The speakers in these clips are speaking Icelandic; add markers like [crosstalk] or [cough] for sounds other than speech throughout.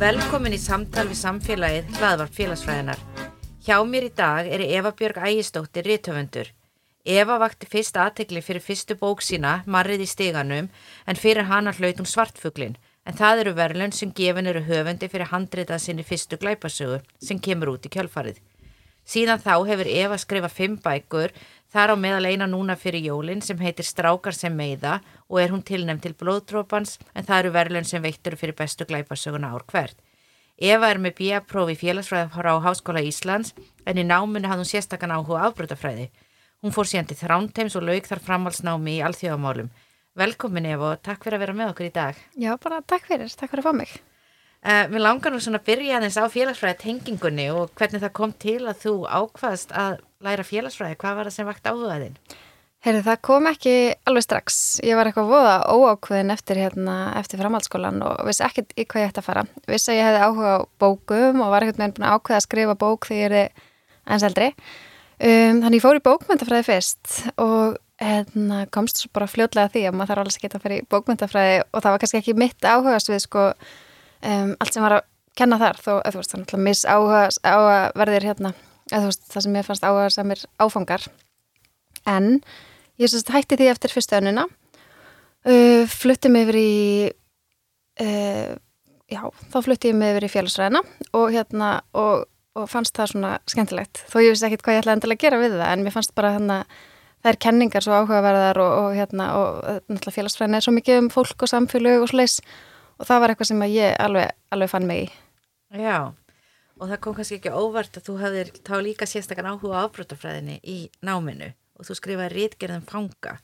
Velkomin í samtal við samfélagið hlaðvarp félagsfræðinar. Hjá mér í dag er Eva Björg Ægistóttir Rítöfundur. Eva vakti fyrst aðtegli fyrir fyrstu bók sína, Marrið í stiganum, en fyrir hana hlautum svartfuglin. En það eru verðlun sem gefin eru höfundi fyrir handritað sinni fyrstu glæpasögu sem kemur út í kjölfarið. Síðan þá hefur Eva skrifað fimm bækur, þar á meðal eina núna fyrir jólinn sem heitir Strákar sem meiða og er hún tilnæmt til blóðdrópans en það eru verðlun sem veittur fyrir bestu glæparsöguna ár hvert. Eva er með bíaprófi félagsfræði frá Háskóla Íslands en í náminu hafði hún sérstakann áhuga afbröðafræði. Hún fór síðan til þránteims og lauk þar framhalsnámi í alþjóðamálum. Velkomin Eva og takk fyrir að vera með okkur í dag. Já, bara takk fyrir, takk fyrir að fá mig. Uh, mér langar nú svona að byrja aðeins á félagsfræði tengingunni og hvernig það kom til að þú ákvaðast að læra félagsfræði. Hvað var það sem vakt áhugaðinn? Herri, það kom ekki alveg strax. Ég var eitthvað voða óákveðin eftir, hérna, eftir framhaldsskólan og vissi ekkert í hvað ég ætti að fara. Vissi að ég hefði áhuga á bókum og var ekkert með að ákveða að skrifa bók þegar ég er eins eldri. Um, þannig ég fór í bókmyndafræði fyrst og hérna, komst svo bara fljóðlega því að maður þarf alveg að geta að fara í bókmyndafræði og það var kannski ekki mitt áhugast við sko um, allt sem var að kenna þar. Þó, eða, þú veist, þannig að miss áhuga, áhuga verðir hérna, eða þú veist, það sem ég fannst áhuga samir áfangar. En ég sérst hætti því eftir fyrstu önuna uh, flutti mig yfir í uh, já, þá flutti ég yfir í félagsræðina og hérna og, og fannst það svona skemmtilegt þó ég vissi ekkit hvað ég ætlaði endilega að gera við það en mér fannst bara hérna það er kenningar svo áhugaverðar og, og hérna og náttúrulega félagsfræðin er svo mikið um fólk og samfélög og leiðs og það var eitthvað sem ég alveg, alveg fann mig í. Já, og það kom kannski ekki óvart að þú hafðir þá líka sérstakann áhuga ábrotafræðinni í náminu og þú skrifaði rítgerðin fanga.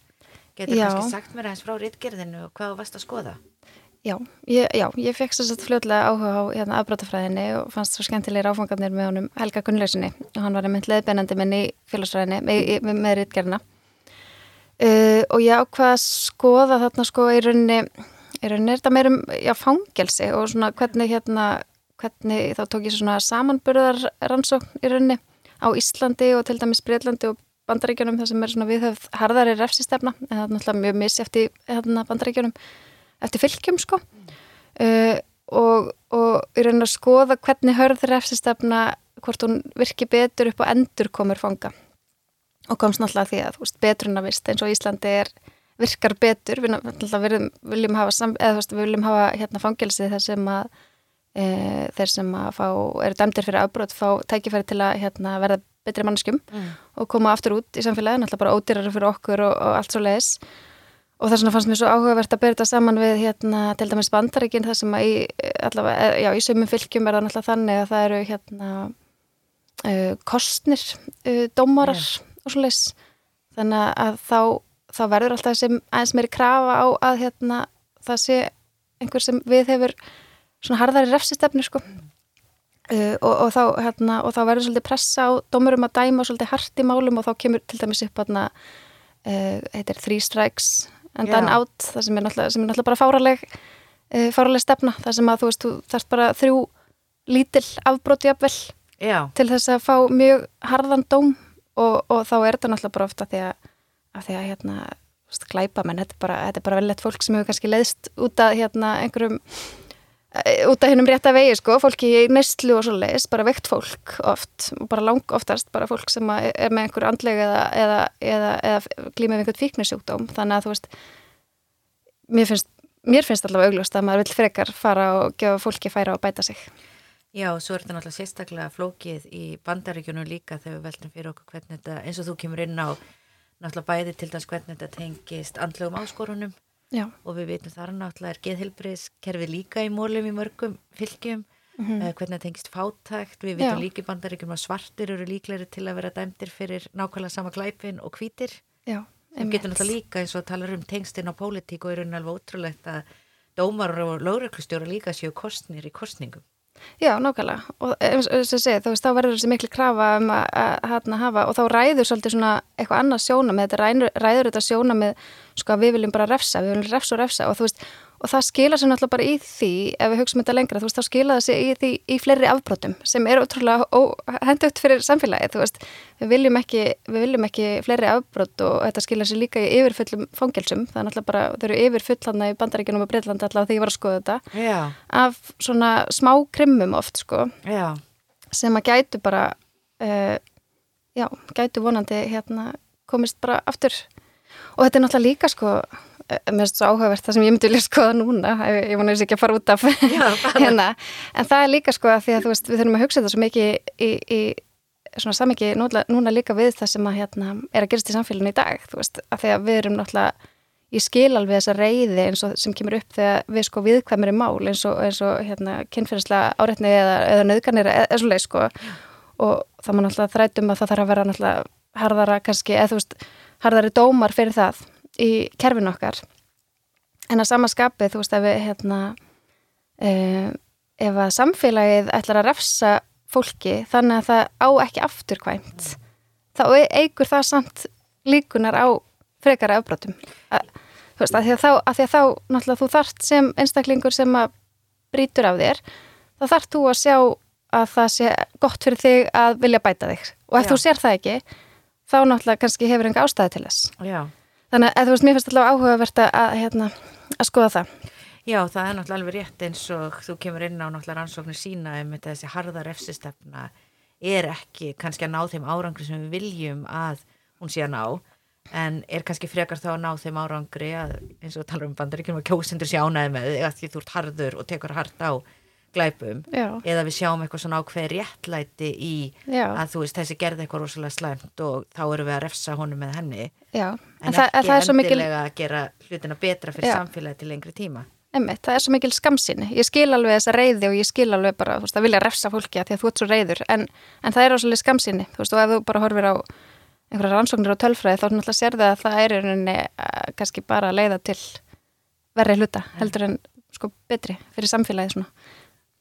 Getur kannski sagt mér aðeins frá rítgerðinu og hvað varst að skoða? Já, ég, já, ég fekk svo fljóðlega áhuga á hérna, afbrotafræðinni og fannst svo skemmtilegir áfangarnir með honum Helga Gunnlausinni og hann var einmitt leðbeinandi minn í félagsfræðinni með, með, með rítgerðina. Uh, og ég ákvaða að skoða þarna sko í rauninni í rauninni er þetta meirum já, fangelsi og svona hvernig hérna hvernig þá tók ég svona samanburðar rannsókn í rauninni á Íslandi og til dæmis Breitlandi og bandaríkjunum þar sem er svona viðhöfð harðari refsistefna. En það er náttúrulega mjög missi eftir hérna, bandaríkjunum eftir fylgjum sko. Uh, og, og í rauninni að skoða hvernig hörður refsistefna hvort hún virki betur upp og endur komur fanga. Og komst náttúrulega því að veist, betruna vist eins og Íslandi er virkar betur, við viljum, viljum hafa, sam, eða, veist, viljum hafa hérna fangelsi þar sem að e, þeir sem að fá, eru dæmdir fyrir afbrót fá tækifæri til að hérna, verða betri mannskum mm. og koma aftur út í samfélagin, alltaf bara ódýrara fyrir okkur og, og allt svo leiðis og þess vegna fannst mér svo áhugavert að byrja þetta saman við hérna, til dæmis bandaríkin þar sem að í, allavega, e, já, í sömum fylgjum er það náttúrulega þannig að það eru hérna uh, kostnir uh, dómarar yeah. og svo leiðis þannig að þá þá verður alltaf sem aðeins meiri krafa á að hérna, það sé einhver sem við hefur svona harðari refsistefni sko. uh, og, og, þá, hérna, og þá verður svolítið pressa á dómurum að dæma svolítið hart í málum og þá kemur til dæmis upp hérna, uh, heitir Three And then out það sem er náttúrulega, sem er náttúrulega bara fáraleg uh, fáraleg stefna, það sem að þú veist þú þarfst bara þrjú lítil afbróti jafnvel til þess að fá mjög harðan dóm. Og, og þá er þetta náttúrulega bara ofta því að af því að hérna glæpa menn, þetta er bara, bara vel lett fólk sem hefur kannski leiðst út af hérna einhverjum eh, út af hennum rétt að vegi sko, fólki í neistlu og svo leiðis, bara veikt fólk oft bara lang oftast, bara fólk sem er með einhver andlega eða, eða, eða, eða glýmið einhvern fíknisjúkdóm. Þannig að þú veist mér finnst, mér finnst allavega augljóst að maður vil frekar fara og gefa fólki færa og bæta sig. Já, og svo er þetta náttúrulega sérstaklega flókið í bandaríkjunum líka þegar við veltum fyrir okkur hvernig þetta, eins og þú kemur inn á náttúrulega bæði til dæs hvernig þetta tengist andlegum áskorunum Já. og við veitum þar náttúrulega er geðhilbriðskerfi líka í mólum í mörgum fylgjum mm -hmm. uh, hvernig það tengist fátækt. Við veitum líka í bandaríkjum að svartir eru líkleri til að vera dæmdir fyrir nákvæmlega sama glæpin og hvítir. Við getum náttúrulega líka eins og að tala um tengstin á pólitík og er unni alveg ótrúlegt að dómar og lögreglustjóra líka séu kostnir í kostningum Já, nákvæmlega. Og að segja, veist, þá verður þessi miklu krafa um að, að hérna hafa og þá ræður svolítið svona eitthvað annað sjóna með þetta ræður, ræður þetta sjóna með sko að við viljum bara refsa, við viljum refsa og refsa. Og þú veist, og það skila sér náttúrulega bara í því ef við hugsaum þetta lengra, þú veist, þá skila það sér í því í fleiri afbrotum sem er ótrúlega hendugt fyrir samfélagið, þú veist. Við viljum ekki, við viljum ekki fleiri afbrot og þetta skila sér líka í yfirfullum fangelsum, það er náttúrulega bara, þau eru yfirfull hann í bandaríkjunum og Breitlandi allavega þegar ég var að skoða þetta. Já. af svona smá krimmum oft sko, Já. sem að gætu bara uh, já, gætu vonandi hérna komist bara aftur. Og þetta er náttúrulega líka sko mér finnst svo áhugavert það sem ég myndi vilja skoða núna. Ég, vona þess ekki að fara út af [laughs] hérna, en það er líka sko að því að þú veist við þurfum að hugsa þetta svo mikið í, í svona samiki núna, líka við það sem að hérna er að gerast í samfélaginu í dag þú veist, að því að við erum náttúrulega ég skil alveg þessa reyði eins og sem kemur upp þegar við sko viðkvæmur í mál eins og, eins og hérna kynferðislega áreitni eða, eða nöðganir eða, eða svo leið sko og það má náttúrulega þrætum að það þarf að vera náttúrulega harðara kannski, eða þú veist harðari dómar fyrir það í kerfin okkar en að sama skapið, þú veist, ef við hérna uh, ef að samfélagið ætlar að refsa fólki þannig að það á ekki afturkvæmt þá eigur það samt líkunar á frekara afbrotum þú veist, að því að þá, að því að þá náttúrulega þú þart sem einstaklingur sem að brítur af þér þá þart þú að sjá að það sé gott fyrir þig að vilja bæta þig og ef Já. þú sér það ekki þá náttúrulega kannski hefur enga ástæði til þess Já. Þannig að þú veist, mér finnst alltaf áhugavert að, hérna, að skoða það. Já, það er náttúrulega alveg rétt eins og þú kemur inn á náttúrulega rannsóknir sína um þetta þessi harða refsistefna er ekki kannski að ná þeim árangri sem við viljum að hún sé að ná en er kannski frekar þá að ná þeim árangri að eins og tala um bandaríkjum að kjósendur sé ánæði með því þú ert harður og tekur hart á glæpum Já. eða við sjáum eitthvað svona ákveð réttlæti í Já. að þú veist þessi gerði eitthvað rosalega slæmt og þá erum við að refsa honum með henni Já, en, en, það, ekki það svo mikil, endilega að gera hlutina betra fyrir samfélagi til lengri tíma emmitt, það er svo mikil skamsinni. Ég skil alveg þessa reyði og ég skil alveg bara, veist, að vilja refsa fólki að því að þú ert svo reyður, en, en það er rosalega skamsinni, þú veist, og ef þú bara horfir á einhverja rannsóknir á tölfræði þá náttúrulega sér það að það er rauninni uh, kannski bara að leiða til verri hluta, heldur en sko betri fyrir samfélagið svona.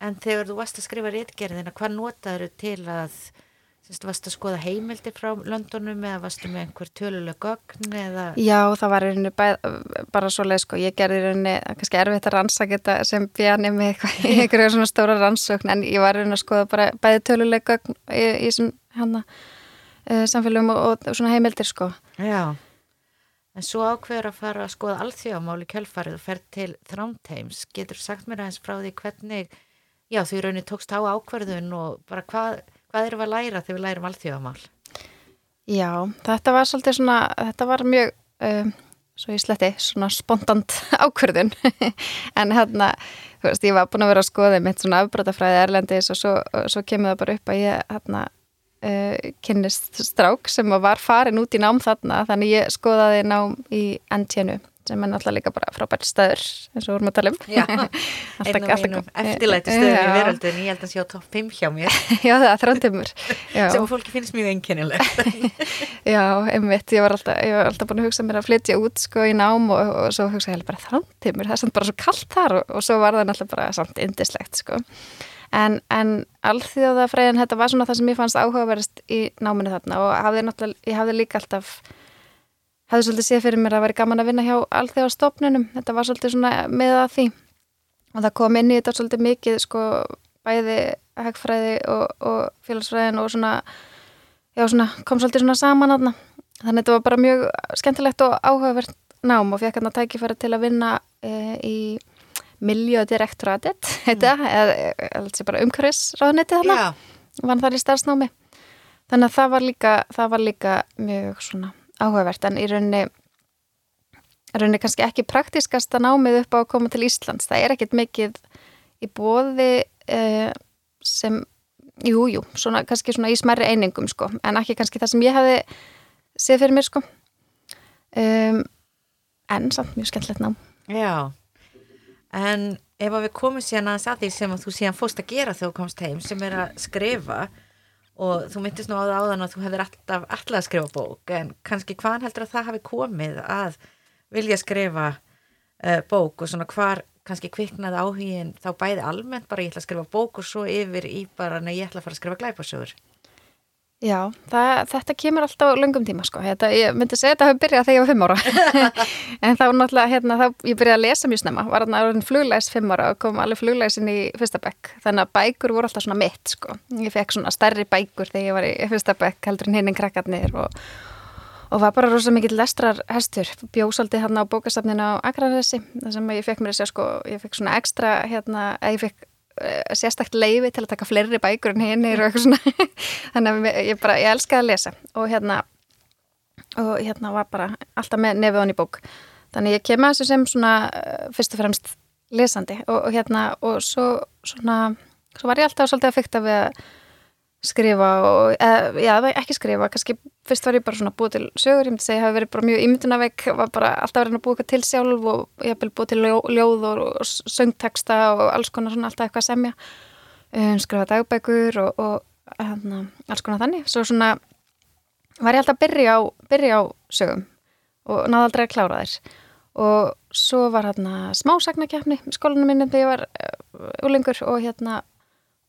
En þegar þú varst að skrifa réttgerðina, hvað notaður til að, semst, varst að skoða heimildi frá Londonum eða varstu með einhver töluleg gögn eða, Já, það var bæ, bara svo leið sko, ég gerði rauninni kannski erfitt að rannsaka þetta sem bjani með [laughs] einhverju svona stóra rannsókn en ég var rauninni að skoða bara bæði tölulega gögn í, í sem hana uh, samfélagum og, og svona heimildir sko. já, en svo ákveður að fara að skoða alþjóðamáli kjölfarið og fer til Þrámteims, getur sagt mér aðeins frá því hvernig, já, þú í rauninni tókst á ákverðun og bara hvað, hvað erum við að læra þegar við lærum alþjóðamál? Já, þetta var svolítið svona, þetta var mjög, um, svo ég sletti, svona spontant [laughs] ákvörðun [laughs] en hérna, þú veist, ég var búin að vera að skoða mitt svona afbrotafræði erlendis og svo, svo kemur það bara upp að ég hérna uh, kynnist strák sem var farin út í nám þarna, þannig ég skoðaði nám í NTNU sem er náttúrulega líka bara frábært staður eins og vorum að tala um. [laughs] Einn af mínum eftirlæti stöðum í veröldin, ég held að sé á topp 5 hjá mér, [laughs] Já, það er þrántumur [laughs] Já, sem fólki finnst mjög einkennilegt. já, einmitt, ég var, alltaf, ég var alltaf búin að hugsa mér að flytja út sko í nám og, og svo hugsa ég bara þrántumur, það er samt bara svo kallt þar og, og svo var það náttúrulega bara samt indislegt sko. En, en alþjóðafræðin, þetta var svona það sem ég fannst áhugaverðist í náminu þarna og hafði ég hafði líka alltaf hafði svolítið séð fyrir mér að væri gaman að vinna hjá alþjóðastofnunum, þetta var svolítið svona með að því. Og það kom inn í þetta svolítið mikið sko bæði hegfræði og, og félagsfræðin og svona, já svona kom svolítið svona saman aðna þannig að þetta var bara mjög skemmtilegt og áhugavert nám og fekk hann að tækifæra til að vinna e, í Miljödirektoratet heita, eða eða bara umhverfisráðneti þarna. Já, vann þar í starfsnámi. Þannig að það var líka, það var líka mjög svona áhugavert en í rauninni rauninni kannski ekki praktiskasta námið upp á að koma til Íslands. Það er ekkert mikið í bóði eh, sem jú, jú, svona, kannski svona í smerri einingum sko, en ekki kannski það sem ég hafi séð fyrir mér sko. Um, en samt mjög skemmtilegt nám. Já, en ef að við komum síðan að því sem að þú síðan fórst að gera þegar þú komst heim sem er að skrifa og þú myndist nú á það áðan að þú hefðir alltaf alltaf að skrifa bók en kannski hvaðan heldur að það hafi komið að vilja skrifa uh, bók? Og svona hvar kannski kviknaði áhugin þá bæði almennt bara ég ætla að skrifa bók og svo yfir í bara en ég ætla að fara að skrifa glæpasögur Já, það, þetta kemur alltaf á löngum tíma sko. Þetta, ég myndi segja þetta hefur byrjað þegar ég var fimm ára [laughs] en þá náttúrulega, hérna, þá, ég byrjaði að lesa mjög snemma, var þarna fluglæs fimm ára og kom alveg fluglæsin í fyrsta bekk þannig að bækur voru alltaf svona mitt sko. ég fekk svona stærri bækur þegar ég var í fyrsta bekk heldur en hinn en krakkarnir og, og var bara rosa mikill lestrar hestur, bjósaldi hérna á bókastafninu á Akranessi, þar sem ég fekk mér að segja sko, ég fekk svona ekstra hérna, ég fekk sérstakt leiði til að taka fleiri bækur en hinnir og eitthvað svona. [laughs] Þannig að ég bara, ég elskaði að lesa. Og hérna og hérna var bara alltaf með nefið honni í bók. Þannig ég kem að þessu sem svona eh, fyrst og fremst lesandi. Og, og hérna og svo svona svo var ég alltaf svolítið að fykta við að skrifa og, eða, já, ekki skrifa, kannski fyrst var ég bara svona búið til sögur, ég myndi segja, ég hafi verið bara mjög ímyndunavegg, var bara alltaf verið að búið eitthvað til sjálf og ég hef búið til ljóð og, og söngteksta og alls konar svona alltaf eitthvað að semja. Um, skrifa dagbækur og, og hérna, alls konar þannig, svo svona var ég alltaf að byrja á, byrja á sögum og náði aldrei að klára þér og svo var hérna smásagnakefni skólunum minnum þegar ég var uh, úlingur og hérna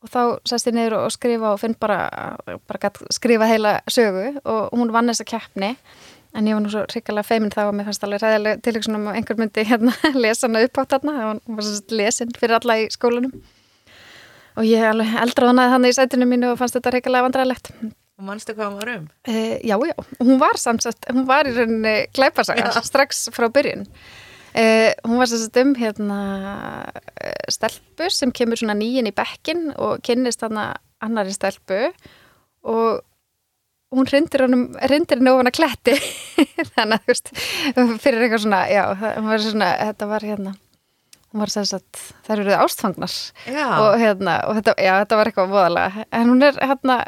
og þá sæst ég niður og skrifa og finn bara, bara skrifa heila sögu. Og hún vann þessa keppni. En ég var nú svo ríkilega feiminn þá og mér fannst alveg ræðilega tilvægsunum að einhver myndi hérna [laughs] lesa hana upp á þarna. Hún var svo lesin fyrir alla í skólanum. Og ég alveg eldraðanaði hann í sætinu mínu og fannst þetta ríkilega vandræðilegt Og mannstu hvað hún var um? Uh, já, já, hún var samsagt, hún var í rauninni klæpasaga strax frá byrjun Uh, hún var sérst um hérna eh, stelpu sem kemur svona nýjinn í bekkin og kynnist hann að annari stelpu og hún rindir henni ofan að kletti. [laughs] Þannig að þú veist fyrir eitthvað svona, já, það var svona þetta var hérna hún var sérst að það eru ástfangnar. Og hérna, og þetta, já, þetta var eitthvað voðalega, en hún er hérna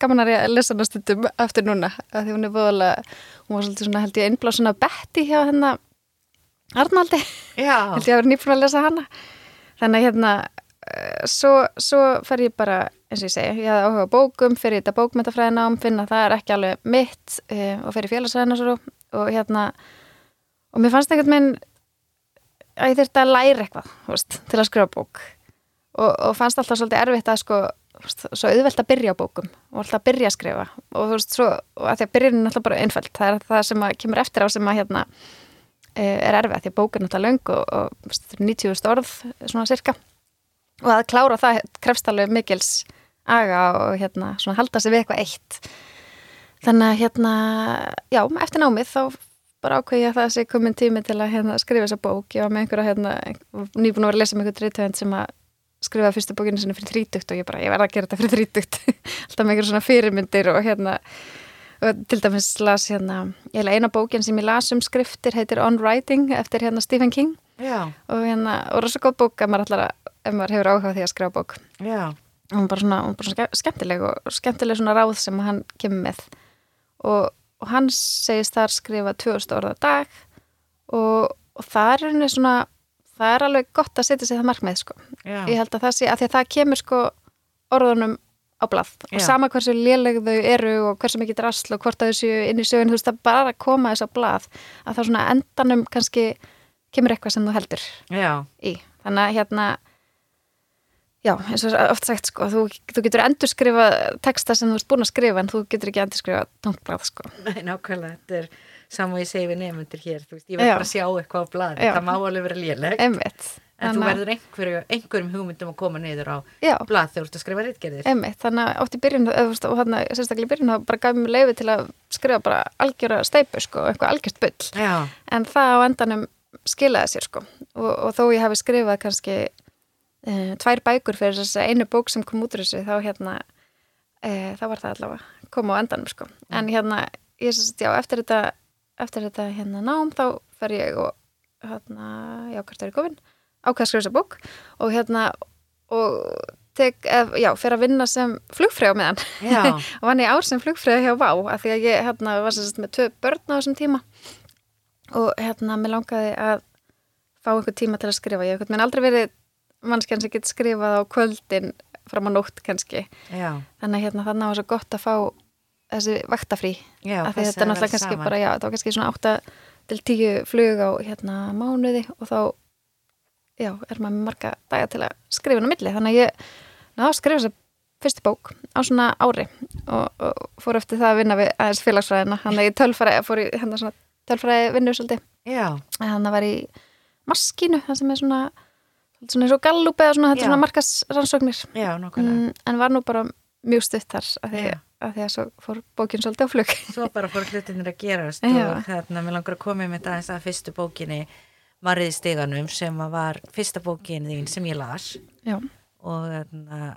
gaman að lesa hana stundum eftir núna, því hún er voðalega hún var svolítið svona held ég einblásuna betti hjá hennar Arnaldi. [laughs] Held ég að vera nýpun að lesa hana. Þannig að hérna uh, svo, svo fer ég bara eins og ég segja, ég hafði áhuga bókum fyrir þetta bókmyndafræðinám, finna að það er ekki alveg mitt uh, og fyrir félagsræðina og, og hérna og mér fannst einhvern veginn að ég þurfti að læra eitthvað veist, til að skrifa bók. Og, og fannst alltaf svolítið erfitt að sko svo auðvelt að byrja á bókum og alltaf að byrja að skrifa. Og þú veist svo, og að því að byrjun er alltaf bara einfælt, það er það sem kemur eftir á sem að hérna Eh, er erfið því að bók er náttúrulega löng og, og 90.000 orð svona cirka og að klára það krefst alveg mikils aga og hérna svona halda sig við eitthvað eitt. Þannig að hérna já, eftir námið þá bara ákveði ég að það sé komin tími til að hérna, skrifa þessa bók, ég var með einhverja hérna, nýbúin að vera að lesa með einhverju dreitönd sem að skrifa fyrstu bókinu sinni fyrir þrítugt og ég bara, ég verða að gera þetta fyrir þrítugt. [laughs] Alltaf með einhverju svona fyrirmyndir og hérna til dæmis las hérna eina bókin sem ég las um skriftir heitir On Writing eftir hérna Stephen King Já. og hérna, og svo góð bók ef maður, allar, ef maður hefur áhuga því að skrifa bók Já. og hún er bara svona, hún er bara svona skemmtileg og skemmtileg svona ráð sem hann kemur með og, og hann segist þar skrifa 2000 orða dag og, og það er hérna svona það er alveg gott að setja sig það markmið sko. ég held að það sé, að því að það kemur sko orðunum á blað og Já. sama hversu léleg þau eru og hversu mikið drasl og hvort að þessu inn í sögun þú veist að bara koma þess að blað að það svona endanum kannski kemur eitthvað sem þú heldur Já. í þannig að hérna Já, eins og oft sagt sko, þú, þú getur endur skrifa texta sem þú ert búin að skrifa en þú getur ekki endur skrifa tónkblad sko. Nei, nákvæmlega, þetta er saman og ég segi við nefnundir hér, þú veist, ég vil bara sjá eitthvað á bladi, það má alveg vera léleg. Einmitt. En Þannig... þú verður einhverju, einhverjum hugmyndum að koma niður á já. blad þegar þú ert að skrifa rítgerðir. Einmitt, þannig að ótt í byrjun, eða hérna, sérstaklega í byrjun, þá bara gaf mér leiði til að skrifa bara algjöra steipu, sko, eitthvað algjört bull. Já. En það á endanum skilaði sér, sko. Og, og þó ég hafi skrifað kannski e, tvær bækur fyrir þess að einu bók sem kom út úr þessu, þá hérna, e, þá var það allavega koma á endanum, sko. Mm. En hérna, ég sérst, já, eftir þetta, eftir þetta hérna nám, þá fer ég og hérna, já, hvert er ég komin? Ákveða að skrifa þessa bók. Og hérna og tek, ef, já, fyrir að vinna sem flugfræð á meðan. [laughs] Og vann ég ár sem flugfræð hjá Vá af því að ég hérna var sérst með tvö börn á þessum tíma. Og hérna mér langaði að fá einhver tíma til að skrifa. Ég hef aldrei verið mannskjarn sem getur skrifað á kvöldin fram á nótt kannski. Já. þannig að hérna þannig var svo gott að fá þessi vaktafrí. Af því þetta er náttúrulega kannski bara, já, það var kannski svona 8 til 10 flug á hérna mánuði. Og þá já, er maður með marga daga til að skrifa inn á milli, þannig að ég ná, skrifa þess að fyrstu bók á svona ári og, og fór eftir það að vinna við aðeins félagsfræðina, hann er í tölfræði fór í hérna svona tölfræði vinnu svolítið. Hann var í maskínu, það sem er svona svona eins og gallup eða svona, svona markas rannsóknir já, mm, en var nú bara mjög stutt þar af því, af því að svo fór bókin svolítið á flug. Svo bara fór hlutinir að gerast [laughs] Já. og hérna, mér langar að koma með þetta aðeins að fyrstu bókinni Marriði stiganum sem var fyrsta bókin þín sem ég las. Já, og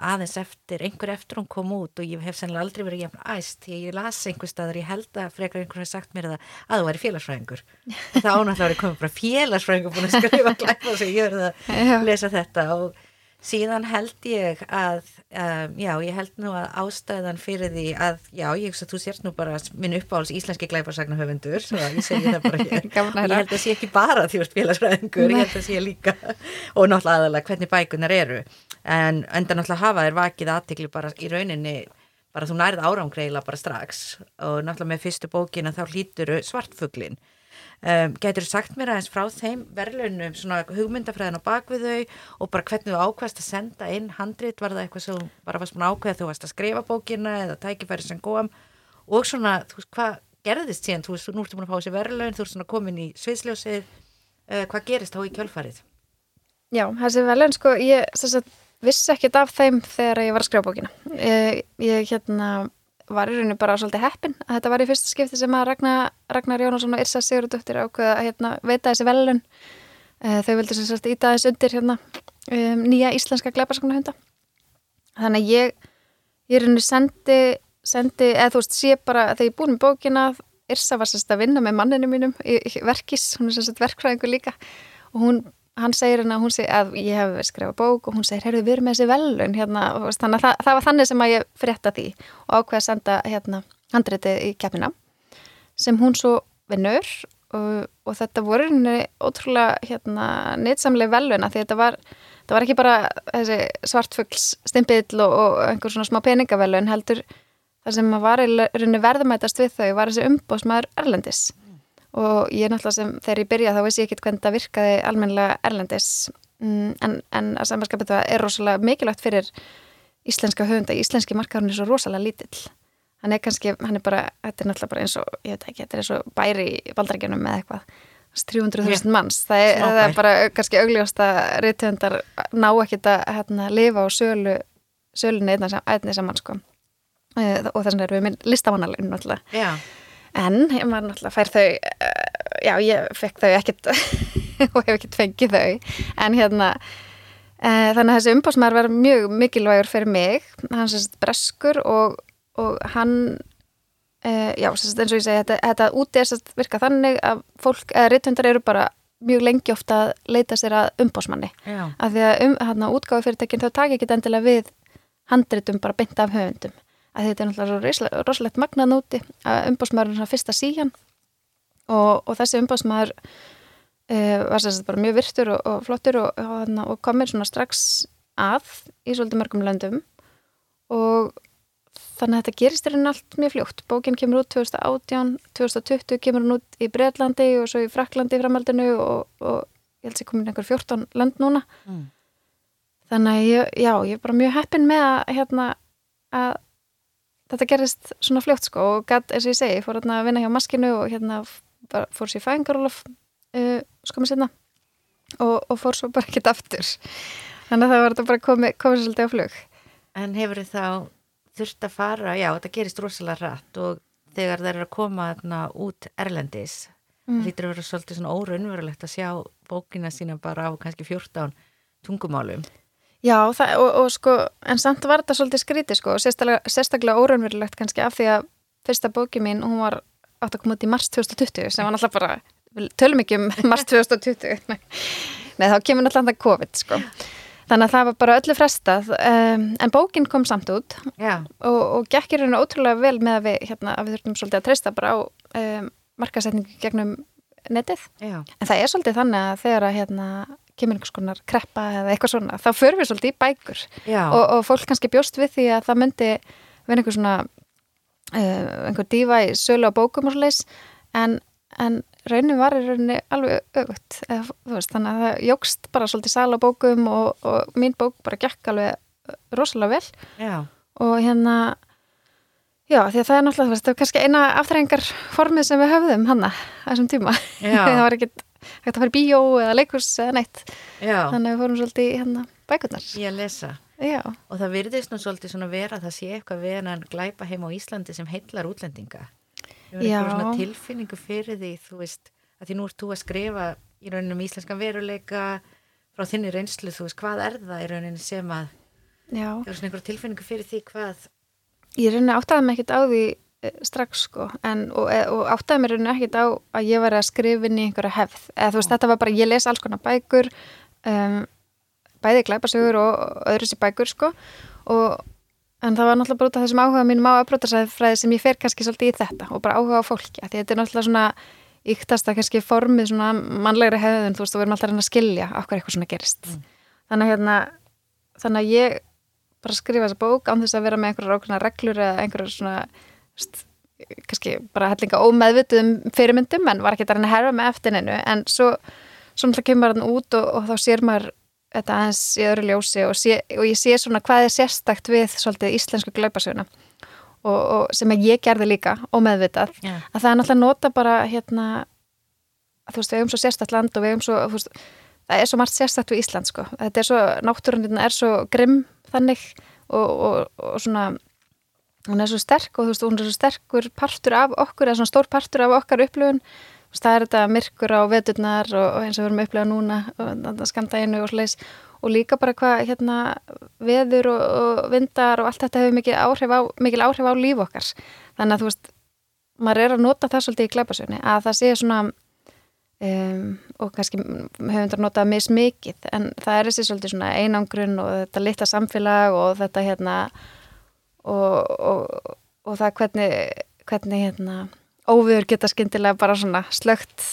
aðeins eftir, einhver eftir hún kom út og ég hef sennilega aldrei verið jafn æst því ég las einhver staðar, ég held að frekar einhver hef sagt mér það að þú væri félagsfræðingur. [laughs] Það ánáttúrulega verið komið bara félagsfræðingur búin að skrifa glæpa og ég verið að lesa þetta og síðan held ég að um, já, ég held nú að ástæðan fyrir því að, já, ég hugsa að þú sérst nú bara minn uppáhalds íslenski glæparsagna höfundur svo ég segi það bara hér. [laughs] Ég held að sé ekki bara ert félagsfræðingur, ég held að sé líka og náttúrulega aðalega hvernig bækunar eru. En enda náttúrulega hafa þér vakið aðtikli bara í rauninni bara þú nærið árangreila bara strax. Og náttúrulega með fyrstu bókina þá hlýtur svartfuglin um, getur þú sagt mér aðeins frá þeim verðlaunum, svona hugmyndafræðin á bakvið þau og bara hvernig þú ákvæðast að senda inn handrit, var það eitthvað sem bara varst búin að ákveða þú varst að skrifa bókina eða tækifæri sem kom og svona, veist, hvað gerðist síðan, þú veist, nú ertu búin að fá þessi verðlaun þú ert svona komin í sviðsljósið uh, hvað gerist þá í kjölfarið? Já, þessi velun sko, ég sagt, vissi ekkert af þeim þegar ég var að skrifa bókina. Ég, ég hérna var í rauninu bara svolítið heppin að þetta var í fyrsta skipti sem að Ragnar, Ragnar Jónasson og Irsa Sigurðardóttir ákveða að hérna, veita þessi velun. Þau vildi sem sagt íta þess undir hérna, um, nýja íslenska gleiparsakna hunda. Þannig að ég, ég rauninu sendi, sendi, eða þú veist, sé bara þegar ég búin með bókina, Irsa var sem sagt að vinna með manninu mínum í, í verkis, hún er sem sagt verkfræðingur líka og hún hann segir að hún segir að ég hef skrifað bók og hún segir, heyrðu, við erum með þessi velun hérna, og þannig að það, það var þannig sem að ég frétta því og ákveða að senda hérna handritið í keppina sem hún svo vinnur og, og þetta voru henni ótrúlega hérna nýtsamlega veluna því þetta var, þetta var ekki bara þessi svartfugls stimpill og, og einhver svona smá peningavelun heldur það sem var verðumætast við þau var þessi umbóðsmaður Erlendis og ég náttúrulega sem þegar ég byrja þá veist ég ekki hvernig það virkaði almennilega erlendis. Mm, en, en að samanskapið það er rosalega mikilvægt fyrir íslenska höfunda, íslenski markaðurinn er svo rosalega lítill. Hann er kannski, hann er bara, þetta er náttúrulega bara eins og ég veit ekki, þetta er eins og bæri í baldarækjunum með eitthvað. 300.000 manns, það er, það er bara kannski augljóst að reythöfundar ná ekki að hérna, lifa á sölu sölunni einnig saman sko. og þess vegna erum við minn listamannalinn náttúrulega. Já, En ég maður náttúrulega fær þau, uh, já ég fekk þau ekkert [laughs] og hef ekkert fengið þau. En hérna, uh, þannig að þessi umbásmaður var mjög mikilvægur fyrir mig. Hann sérst breskur og, og hann, uh, já sérst eins og ég segi, þetta, þetta úti er sérst virka þannig að fólk, eða rithundar eru bara mjög lengi ofta að leita sér að umbásmanni. Af því að um, hérna, útgáðu fyrirtækinn þá taki ekki endilega við handritum bara beint af höfundum að þetta er náttúrulega rosalegt magnað núti að umbásmaður er svona fyrsta síjan. Og, og þessi umbásmaður uh, var sérst bara mjög virtur og, og flottur og, og, komir svona strax að í svolítið mörgum löndum. Og þannig að þetta gerist rauninni allt mjög fljótt. Bókin kemur út 2018 2020 kemur hún út í Breitlandi og svo í Fraklandi í framhaldinu og, og ég held að komin einhver 14 lönd núna. Mm. þannig að ég, já, ég er bara mjög heppin með að, hérna, að þetta gerist svona fljótt sko og gæt, eins og ég segi, fór hérna að vinna hjá maskinu og hérna bara, fór sér fæðingarólof uh, skomið sinna og, og fór svo bara ekkert aftur þannig að það var þetta bara komið komi svolítið á flug En hefur þá þurft að fara, já, þetta gerist rosalega rætt og þegar það er að koma þarna út erlendis, mm. hlýtur að vera svolítið svona óraunverulegt að sjá bókina sína bara á kannski 14 tungumálum. Já, það, og, og sko, en samt var þetta svolítið skrítið sko og sérstaklega, sérstaklega óraunverulegt kannski af því að fyrsta bóki mín, hún var átt að koma út í mars 2020 sem var náttúrulega bara, við tölum ekki um [laughs] mars 2020 Nei, Nei þá kemur náttúrulega COVID sko. Þannig að það var bara öllu frestað um, en bókin kom samt út Já, og, og gekkir hérna ótrúlega vel með að við, hérna, að við þurftum svolítið að treysta bara á um, markasetningu gegnum netið. já, En það er svolítið þannig að þegar að hérna, kemur einhvers konar kreppa eða eitthvað svona, þá förum við svolítið í bækur. Og, og fólk kannski bjóst við því að það myndi vera einhver svona uh, einhver dífa í sölu á bókum og svoleiðis en, en raunin var í rauninni alveg veist, þannig að það jógst bara svolítið sala bókum og, og mín bók bara gekk alveg rosalega vel. Já, og hérna já því að það er náttúrulega það er kannski eina aftræðingar formið sem við höfðum hanna á þessum tíma. [laughs] Það var ekkert hægt að fara í bíó eða leikurs eða neitt já, þannig að við fórum svolítið í hérna bækurnar ég að lesa. já, Og það virðist nú svolítið svona vera að það sé eitthvað við hennan glæpa heim á Íslandi sem heillar útlendinga. Hefur Já. eitthvað svona tilfinningu fyrir því, þú veist, að því nú ert þú að skrifa í rauninni um íslenskan veruleika frá þinni reynslu, þú veist, hvað er það í rauninni sem að, já hefur svona einhver tilfinningu fyrir því hvað, ég rauninni áttaði mig ekkert á því strax sko. En, og, e- og áttaði mig rauninni ekkert á að ég var að skrifa inn í einhverja hefð. Eða þú veist þetta var bara, ég les alls konar bækur um, bæði glæpasögur og öðru sér bækur sko. Og en það var náttúrulega bara út af þessum áhuga mínum á afbrotarsæðfræði sem ég fer kannski svolítið í þetta og bara áhuga á fólki, því þetta er náttúrulega svona yktasta kannski formið svona mannlegri hefðun, þú veist, við erum alltaf að að skilja okkur eitthvað svona gerist. Þannig að hérna, þannig að ég bara skrifa þessa bók án þess að vera með einhverjar ákveðna reglur eða einhverjar svona kannski bara hellinga ómeðvituðum fyrirmyndum en var ekki að reyna að herfa með eftirninu en svo, svo náttúrulega kemur hann út og, og þá sér maður þetta aðeins í öðru ljósi og, sé, og ég sé svona hvað er sérstakt við svolítið íslensku glaupasöguna og, og sem ég gerði líka ómeðvitað. Já. að það er náttúrulega nota bara hérna þú veist, við hefum svo sérstakt land og við hefum svo, veist, það er svo margt sérstakt við Ísland sko, þetta er svo, náttúrundin er svo grimm þannig og, og, og svona hún er svo sterk og þú veist, hún er svo sterkur partur af okkur, eða svona stór partur af okkar upplifun, þú veist, það er þetta myrkur á veturnar og, og eins og við erum að upplifa núna og skamdæginu og sliðis og líka bara hvað hérna veður og, og vindar og allt þetta hefur mikil áhrif á, mikil áhrif á líf okkar. Þannig að þú veist, maður er að nota það svolítið í glæpasögni, að það sé svona um, og kannski hefum þetta notað mismikið en það er þessi svolítið svona einangrun og þetta litla samfélag og þetta hérna og, og, og það hvernig, hvernig hérna óviður geta skyndilega bara svona slögt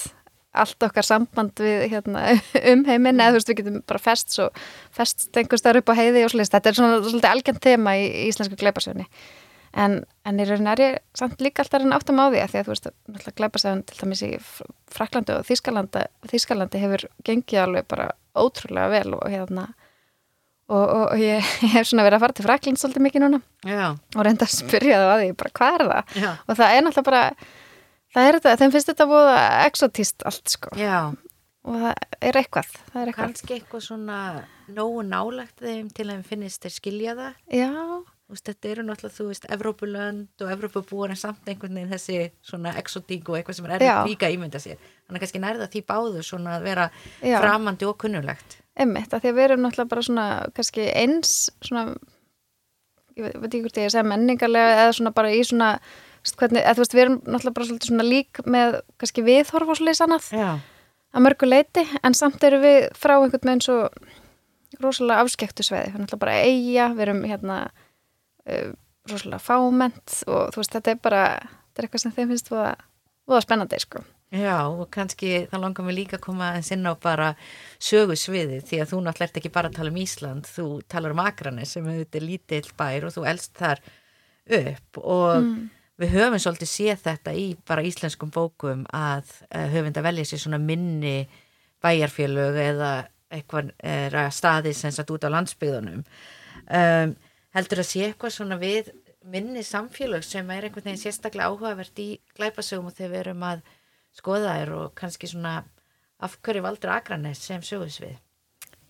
allt okkar samband við hérna, [laughs] um heiminn eða þú veist við getum bara fest svo, fest einhver starf upp á heiði og slist þetta er svona svolítið algjörn tema í, í íslensku gleiparsöfni en, en í raunin er ég samt líka alltaf að áttum á því að því að þú veist náttúrulega gleiparsöfn til dæmis í Fr- Fraklandi og Þískalandi, Þískalandi hefur gengið alveg bara ótrúlega vel og hérna og, og, og ég hef [laughs] svona verið að fara til Frakland svolítið mikið núna. Já, og reynda að spyrja það að því bara hvað er það? Já, og það er náttúrulega bara það er þetta, þeim finnst þetta búið exotist allt sko. Já, og það er eitthvað, það er eitthvað. Kannski eitthvað svona nógu nálagt þeim til að þeim finnist þeir skilja það. já, veist, þetta eru náttúrulega, þú veist, Evrópulönd og Evrópubúar en samt einhvern veginn þessi svona exotík og eitthvað sem er erfitt líka að ímynda sér. Þannig að kannski nærða því báðu svona að vera Já. framandi og kunnulegt. Emmitt, að því að við erum náttúrulega bara svona kannski eins svona ég veit, ekki hvort ég segja menningarlega eða svona bara í svona hvernig, eða, þú veist, við erum náttúrulega bara svona lík með kannski viðhorf og svolítið annað Já, að mörgu leiti, en samt eru við frá einhvern veginn svo rosalega afskektu sveiði, við erum náttúrulega bara eiga við erum hérna uh, rosalega fáment og þú veist, þetta er bara þetta er eitthvað sem þeim finnst voða, voða spennandi, sko já, og kannski þá langar við líka að koma aðeins inn á bara sögusviði því að þú náttúrulega ert ekki bara að tala um Ísland, þú talar um Akranes sem auðvitað er lítill bær og þú elst þar upp. Og við höfum svolítið séð þetta í bara íslenskum bókum að uh, höfum þetta velja sér svona minni bæjarfélög eða eitthvað að staði sem sagt út á landsbyggðunum. Um, heldur að sé eitthvað svona við minni samfélög sem er einhvern veginn sérstaklega áhugavert í glæpasögum og þegar við erum að skoða þær og kannski svona af hverju valdur Akranes sem sögusvið?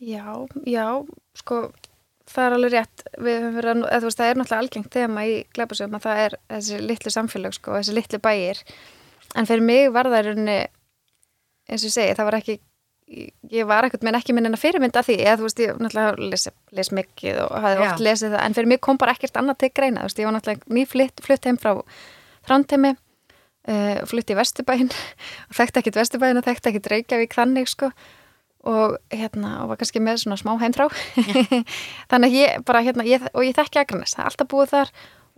Já, já, sko það er alveg rétt. Við höfum verið að, veist, það er náttúrulega algengt þema í glæpasögum að það er þessi litlu samfélag, sko, þessi litlu bæir. En fyrir mig var það í rauninni eins og ég segi, það var ekki ég var ekkert menn ekki minn en að því. Eða þú veist, ég náttúrulega les, les mikið og hafði oft lesið það, en fyrir mig kom bara ekkert annað til greina, þú veist, ég var náttúrulega nýflutt flutt heim frá Þrándheimi uh, flutt í Vesturbæin [laughs] og þekkti ekkert Vesturbæin og þekkti ekkert Reykjavík þannig, sko. Og hérna, og var kannski með svona smá heimþrá [laughs] þannig að ég bara hérna, ég, og ég þekki Akranes, það er alltaf búið þar.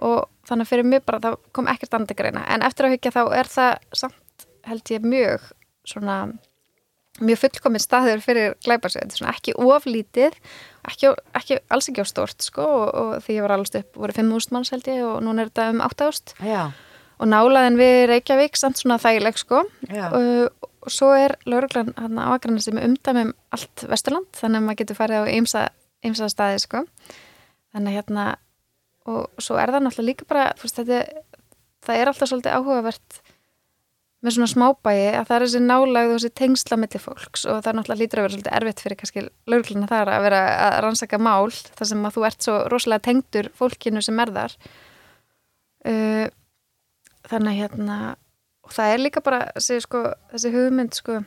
Og þannig að fyrir mig bara það kom ekkert annað til greina, en eftir að hyggja þá er það samt held ég mjög svona mjög fullkominn staður fyrir er svona ekki oflítið ekki, ekki, alls ekki á stort sko og, og því ég var alveg upp voru 5.000 manns held ég og núna er þetta um 8.000 Já, og nálaðin við Reykjavík samt svona þægileg sko. Já. og, svo er lauruglan hann á Akranesi sem umdæmum allt Vesturland þannig að maður getur farið á ymsa, staði sko. Þannig að hérna og svo er það náttúrulega líka bara veist, þetta, það er alltaf svolítið áhugavert með svona smábæi að það er þessi nálagð og þessi tengsla millir fólks og það er náttúrulega lítur að vera svolítið erfitt fyrir kannski laurugluna þar að vera að rannsaka mál þar sem að þú ert svo rosalega tengdur fólkinu sem er þar. Uh, þannig hérna og það er líka bara þessi, sko, þessi hugmynd sko,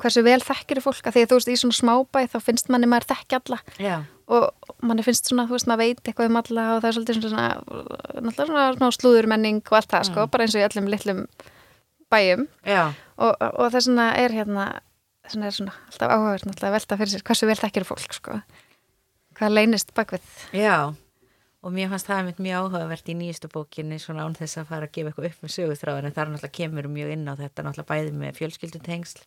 hversu vel þekkir fólk? Að því að þú veist í svona smábæ þá finnst manni maður þekki alla. Já. og manni finnst svona, þú veist, maður veit eitthvað um alla og það er svolítið svona, náttúrulega svona, svona slúðurmenning og allt það, sko, bara eins og í öllum litlum bæjum. Og, og þess vegna er hérna vegna er svona alltaf náttúrulega að velta fyrir sér hversu vel þekkir fólk, sko. Hvað leynist bakvið Já, og mér fannst það mjög áhugavert í nýjustu bókinni svona án þess að fara að gefa eitthvað upp með sögutráðin en þar náttúrulega kemur mjög inn á þetta náttúrulega bæði með fjölskyldutengsl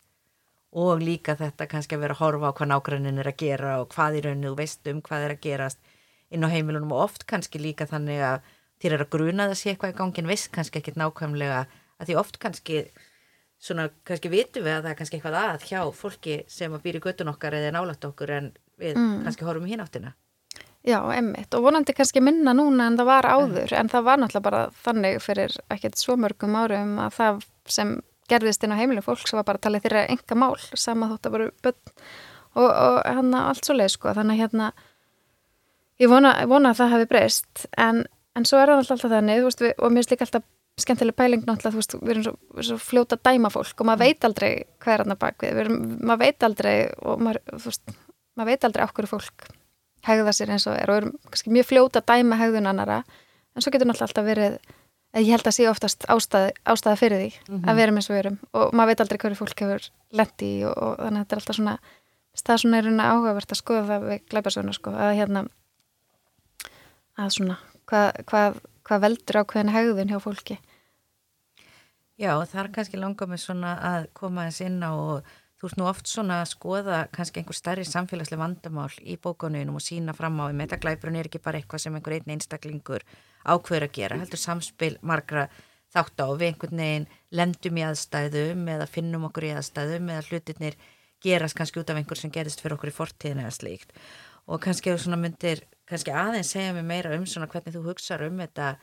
og líka þetta kannski að vera að horfa á hvað nágrannin er að gera og hvað í rauninu þú veist um hvað er að gerast inn á heimilunum. Og oft kannski líka þannig að þér er að gruna það sé eitthvað í gangin viss kannski ekkit nákvæmlega að því oft kannski svona kannski vitum við að það er kannski eitthvað að hjá fólki sem að býra í göttun okkar eða nálætt okkur en við kannski horfum í hináttina Já, emmitt og vonandi kannski minna núna en það var áður. En það var náttúrulega bara þannig fyrir ekkert svo mörgum árum að það sem gerðist inn á heimilum fólks var bara að tala þeirra enga mál sama þótt að bara börn og, og hérna allt svo leið sko. Þannig hérna ég vona, vona að það hefði breyst. En, en svo er það alltaf þannig veist, við, og mér finnst líka alltaf skemmtileg pæling náttúrulega, þú veist, við erum svo, við erum svo fljóta að dæma fólk og maður veit aldrei hvað er hann að bakvið, við. Erum, maður veit aldrei og maður, þú veist, maður veit aldrei okkur fólk hegða sér eins og er og erum kannski mjög fljóta að dæma hegðun annara en svo getur náttúrulega alltaf verið ég held að sé oftast ástæði, ástæði fyrir því mm -hmm. að vera eins og við erum og maður veit aldrei hverju fólk hefur lendi í og, og þannig að þetta er alltaf svona er svona einhverjum áhugavert að skoða það við glæparsöguna sko, að hérna að svona hvað, hvað, hvað veldur ákveðin hegðun hjá fólki Já, það er kannski langað með svona að koma eins inn á og þú veist nú oft svona að skoða kannski einhver starri samfélagslega vandamál í bókanuðinum og sína fram á í metaglæbrun er ekki bara eitthvað sem einhver einn einstaklingur ákveður að gera, heldur samspil margra þátt á við einhvern veginn lendum í aðstæðum eða finnum okkur í aðstæðum eða hlutirnir gerast kannski út af einhver sem gerist fyrir okkur í fortíðin eða slíkt. Og kannski þú svona myndir kannski aðeins segja mig meira um svona hvernig þú hugsaður um þetta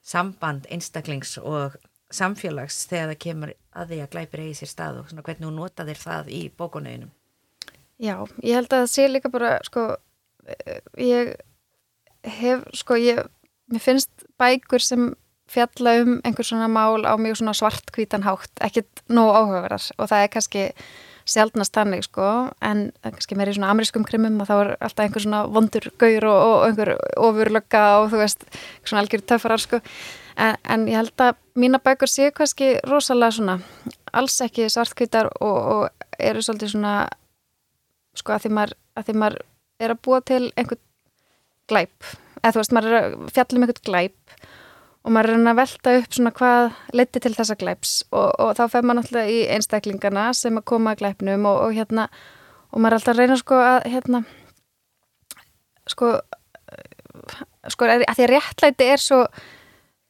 samband einstaklings og samfélags þegar það kemur að því að glæpir eigi sér stað og svona hvernig þú nota þér það í bókunauðinum? Já, ég held að það sé líka bara sko, ég hef, sko, ég mér finnst bækur sem fjalla um einhver svona mál á mjög svona svartkvítan hátt, ekkit nóg áhugaverðar og það er kannski sjálfnast tannig sko, en kannski meir í svona amerískum krimum og þá er alltaf einhver svona vondur gaur og, og einhver ofurlögga og þú veist, svona algjör töffarar sko, en, en ég held að mína bækur séu kannski rosalega svona alls ekki svartkvítar og, og eru svolítið svona sko að því maður, að því maður er að búa til einhver glæp. Eða þú veist, maður er að fjalla um einhvern glæp og maður er að velta upp svona hvað leti til þessa glæps. Og, og þá fer maður náttúrulega í einstaklingana sem að koma að glæpnum og, og hérna og maður er alltaf að reyna sko að hérna sko sko að því að réttlæti er svo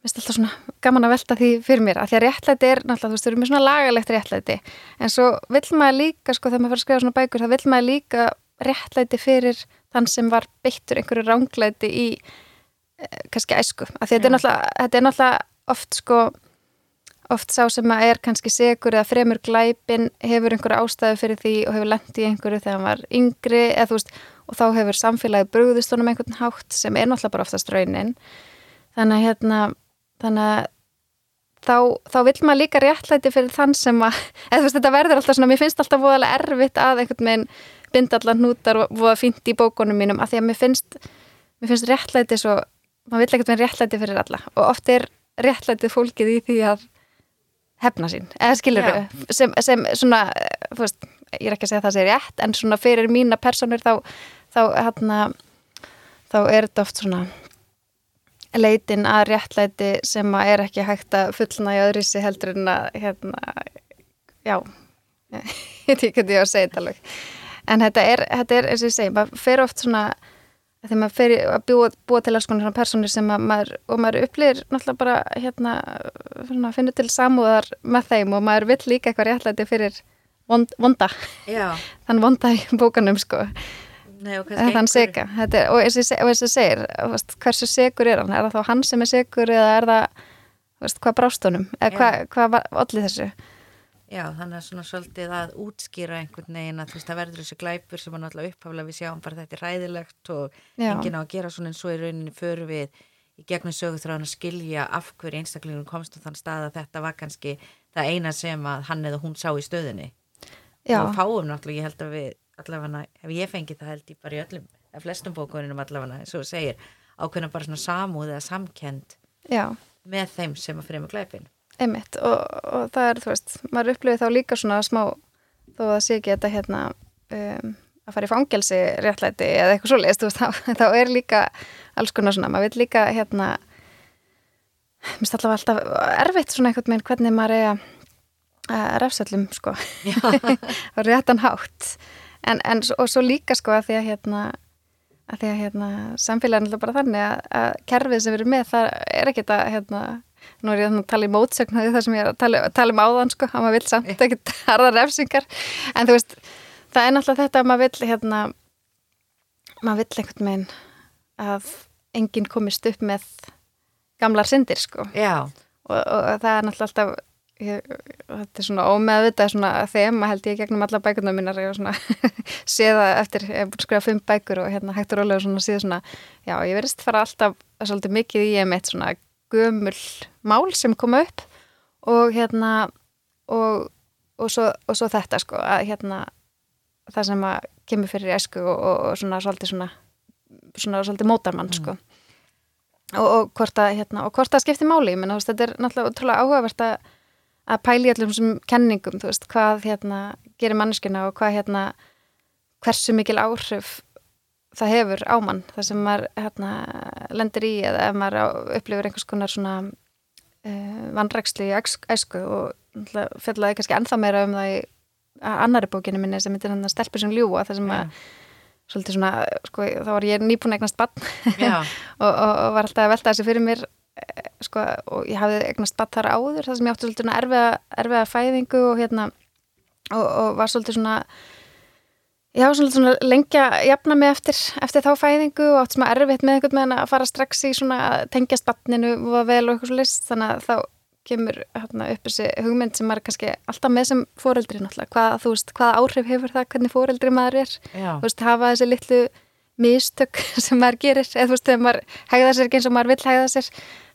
mér finnst alltaf svona gaman að velta því fyrir mér að því að réttlæti er náttúrulega, þú veist, þú erum með svona lagalegt réttlæti en svo vill maður líka sko þegar maður fyrir að skrifa svona bækur, þá vill maður líka réttlæti fyrir þann sem var beittur einhverju ránglæti í eh, kannski æsku, því þetta er, þetta er náttúrulega oft sko oft sá sem að er kannski segur eða fremur glæpin hefur einhverju ástæðu fyrir því og hefur lendi í einhverju þegar hann var yngri eða þú veist og þá hefur samfélagi brúðist honum einhvern hátt sem er náttúrulega bara oftast raunin. Þannig að hérna þannig að þá, þá vil maður líka réttlæti fyrir þann sem að [laughs] eða þú veist þetta verður alltaf svona, mér finnst alltaf voðalega erfitt að einhvern veginn binda allar hnútar og voða fínt í bókunum mínum af því að mér finnst, mér finnst réttlæti svo, maður vill ekkert vera réttlæti fyrir alla. Og oft er réttlætið fólkið í því að hefna sín, eða skilur þau sem, sem svona, þú veist ég er ekki að segja að það sé rétt, en svona fyrir mína personur þá þá, hérna, þá er þetta oft svona leitin að réttlæti sem að er ekki hægt að fullna í öðru sig heldur en að hérna, já [laughs] ég ekki hvað ég á að segja þetta alveg. En þetta er, þetta er eins og ég segi, maður fer oft svona þegar maður fer að búa, búa til alls konar svona personir sem að maður, og maður upplýr náttúrulega bara hérna svona, finnur til samúðar með þeim og maður vill líka eitthvað réttlæti fyrir vond, vonda, þann vonda í bókanum sko, nei þann seka Þetta er, og eins og ég segir veist, hversu segur er hann, er það þá hann sem er segur eða er það, veist, hvað brást honum? Eða hvað, hvað var allir þessu? Já, þannig að svona svolítið að útskýra einhvern veginn að þú veist, það verður þessi glæpur sem er náttúrulega upphaflega við sjáum bara þetta er ræðilegt og Já. enginn á að gera svona en svo í rauninni förum við í gegnum sögutráðan að skilja af hverju einstaklingun komst á þann stað að þetta var kannski það eina sem að hann eða hún sá í stöðunni. Já, og fáum náttúrulega, ég held að við allavega, ef ég fengi það held ég bara í öllum, eða flestum bókunum allavega, eins og segir, ákveðna bara svona samúð eða samkend já. með þeim sem að fremur glæpin Einmitt og, og það er, þú veist, maður upplifið þá líka svona smá, þó að það sé ekki þetta hérna um, að fara í fangelsi réttlæti eða eitthvað svoleiðist, þú veist, þá, [laughs] þá er líka alls konar svona, maður vil líka hérna, mér finnst allavega alltaf erfitt svona eitthvað með hvernig maður er að að refsallum, sko, [laughs] á réttan hátt, en, en og svo líka, sko, að því að hérna að því að hérna, samfélagin er bara þannig að, að kerfið sem við erum með það er ekki þetta hérna, nú er ég að tala í mótsögn það sem ég er að tala, tala um áðan sko, að maður vill samt ekki [laughs] harða refsingar. En þú veist, það er náttúrulega þetta að maður vill hérna maður vill einhvern veginn að enginn komist upp með gamlar syndir sko. Já, og, og það er náttúrulega alltaf ég, þetta er svona ómeðvitað svona þema held ég gegnum alla bækurnar mínar og svona [laughs] séða eftir, ég hef búin að skrifa fimm bækur og hérna hægt og rólega svona síða svona já, ég verðist fara alltaf svolítið mikið í ég mitt svona gömul mál sem koma upp og hérna og, og, svo, og svo þetta sko að hérna það sem að kemur fyrir esku og, og, svona svolítið svona svona svolítið mótarmann sko. Og, og hvort að hérna, og hvort að skipti máli, ég menna, þetta er náttúrulega útrúlega áhugavert að, að pæli í allum þessum kenningum, þú veist, hvað hérna gerir manneskina og hvað hérna hversu mikil áhrif það hefur á mann, það sem maður hérna lendir í eða ef maður upplifir einhvers konar svona uh, vanrækslu í æs- æsku og fjallaði kannski ennþá meira um það í annari bókinu minni sem heitir hann að stelpur sem ljúa, það sem að svolítið svona, sko, þá var ég nýbúin eignast bann [laughs] og, og, og var alltaf að velta þessi fyrir mér eh, sko, og ég hafði eignast batt þar áður það sem ég átti svolítið erfiða, erfiða fæðingu og hérna og, og var svolítið svona já, svolítið svona lengja jafna mig eftir, eftir þá fæðingu og átti svona erfitt með einhvern veginn að fara strax í svona tengjast battninu og vel og eitthvað svo list þannig að þá kemur hérna, upp þessi hugmynd sem er kannski alltaf með sem foreldri náttúrulega, hvað, veist, hvaða áhrif hefur það hvernig foreldri maður er? Veist, hafa þessi litlu mistök [laughs] sem maður gerir eða þú veist, þegar maður hegða sér ekki eins og maður vill hegða sér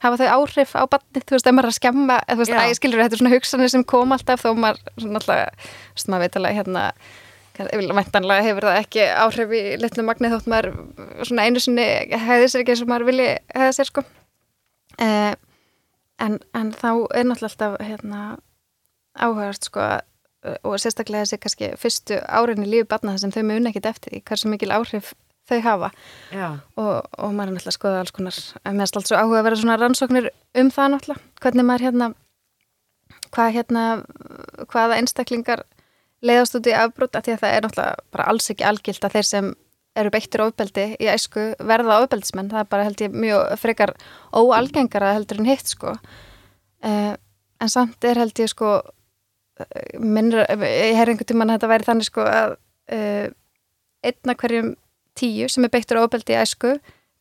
hafa þau áhrif á barnið þú veist, ef maður er að skemma eða þú veist, Já. æ, skilur þetta er svona hugsanir sem kom alltaf þó maður, svona alltaf, þú veist, maður veit alveg hérna væntanlega hefur það ekki áhrif í litlu magni þótt maður svona einu sinni hegði sér ekki eins og maður vilji hegða sér sko eh, en, en þá er náttúrulega alltaf hérna áhugast sko að- og sérstaklega þessi kannski fyrstu árin í lífi barna sem þau mun ekkit eftir því hversu mikil áhrif þau hafa. Og, og maður er náttúrulega að skoða alls konar er alltaf svo áhuga að vera svona rannsóknir um það náttúrulega, hvernig maður hérna hvað hérna hvaða einstaklingar leiðast út í afbrot af því að það er náttúrulega bara alls ekki algilt að þeir sem eru beittir ofbeldi í æsku verða ofbeldismenn, það er bara held ég mjög frekar óalgengara heldur en hitt sko. Uh, en samt er held ég sko eh, minnur, ég heyrði einhvern tímann að þetta væri þannig sko að uh, einna hverjum tíu sem er beittur ofbeldi í æsku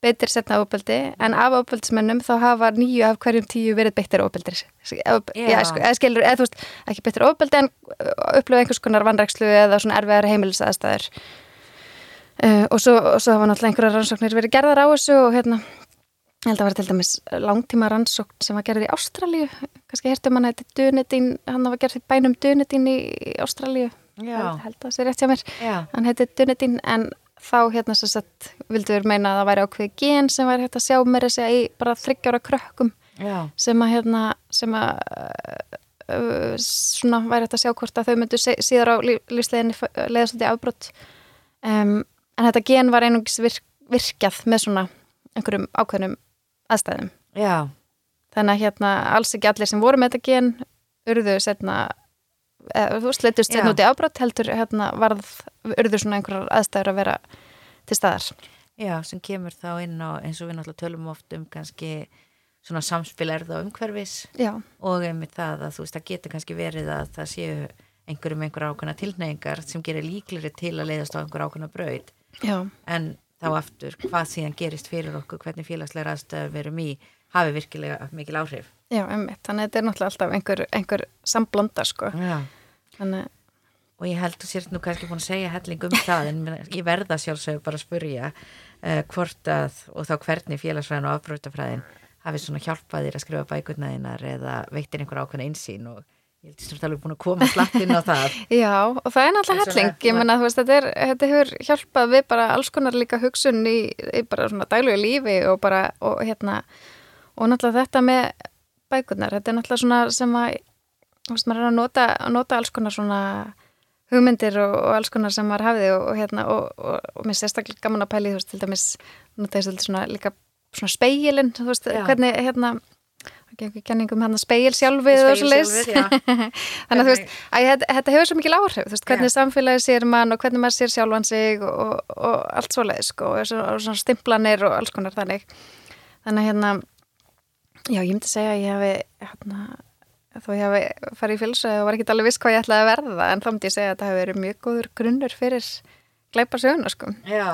beitir setna ofbeldi en af ofbeldismennum þá hafa nýju af hverjum tíu verið beittir ofbeldi í æsku, eða skilur, eða þú veist ekki beittir ofbeldi en upplöfu einhvers konar vannrækslu eða svona erfiðar heimilisaðstæður. Uh, og svo, svo hafa náttúrulega einhverjar rannsóknir verið gerðar á þessu og hérna ég held að vera til dæmis langtíma rannsókn sem var gerð í Ástralíu. Kannski hértum hann að þetta Dunedin hann var gerð í bænum Dunedin í held, held að það sé rétt hjá mér. Já, hann heiti Dunedin en þá hérna svo sett vildur meina að það væri ákveði gen sem væri hægt að sjá meira sig í bara þryggjára krökkum já, sem að hérna sem að uh, svona væri hægt að sjá hvort að þau myndu síðar á líf, lífsleginni leiða svolítið afbrott um, en þetta gen var einungis virk, virkjað með svona einhverjum ákveðnum aðstæðum. Já, þannig að hérna alls ekki allir sem voru með þetta gen urðu setna eða, þú sleitust Já. setna út í afbrott heldur hérna varð urðu svona einhverjar aðstæður að vera til staðar Já, sem kemur þá inn á eins og við náttúrulega tölum oft um kannski svona samspil erða umhverfis Já, og einmitt það að þú veist það getur kannski verið að það séu einhverjum einhver ákveðna tilneyingar sem gerir líkleri til að leiðast á einhver ákveðna braut já, en þá aftur hvað síðan gerist fyrir okkur, hvernig félagslega aðstöður við erum í, hafi virkilega mikil áhrif. já, emmitt. Þannig að þetta er náttúrulega alltaf einhver, einhver samblanda, sko. Já. Þannig, Og ég held að sért nú kannski búin að segja helling um það en ég verða sjálfsögur bara að spurja uh, hvort að og þá hvernig félagsfræðin og afbröðafræðin hafi svona hjálpað þér að skrifa bækurnaðinar eða veittir einhver ákveðna einsýn og ég held að ert alveg búin að koma slatt inn á það. [laughs] já, og það er náttúrulega helling. Ég menna, þú veist, þetta, er, þetta hefur hjálpað við bara alls konar líka hugsun í, í bara svona daglega lífi og bara, og hérna, og náttúrulega þetta með bækurnar, þetta er náttúrulega svona sem að, þú veist, hugmyndir og, og alls konar sem maður hafði og, og hérna, og, mér sérstaklega gaman að pæli, þú veist, til dæmis ég svona líka svona speilin, þú veist, Já. hvernig, hérna hann að speil sjálfið og svo já. [laughs] þannig að þú veist, að, þetta, þetta hefur svo mikil áhrif þú veist, hvernig Já. samfélagi sér mann og hvernig maður sér sjálfan sig og, og, allt svo leis sko, og, svo, og svona stimplanir og alls konar þannig þannig að hérna já, ég myndi segja að ég hefi hérna, þó ég hefi farið í fylgsa og var ekki alveg viss hvað ég ætlaði að verða en þá myndi ég segja að þetta hefur verið mjög góður grunnur fyrir gleipa söguna sko. Já,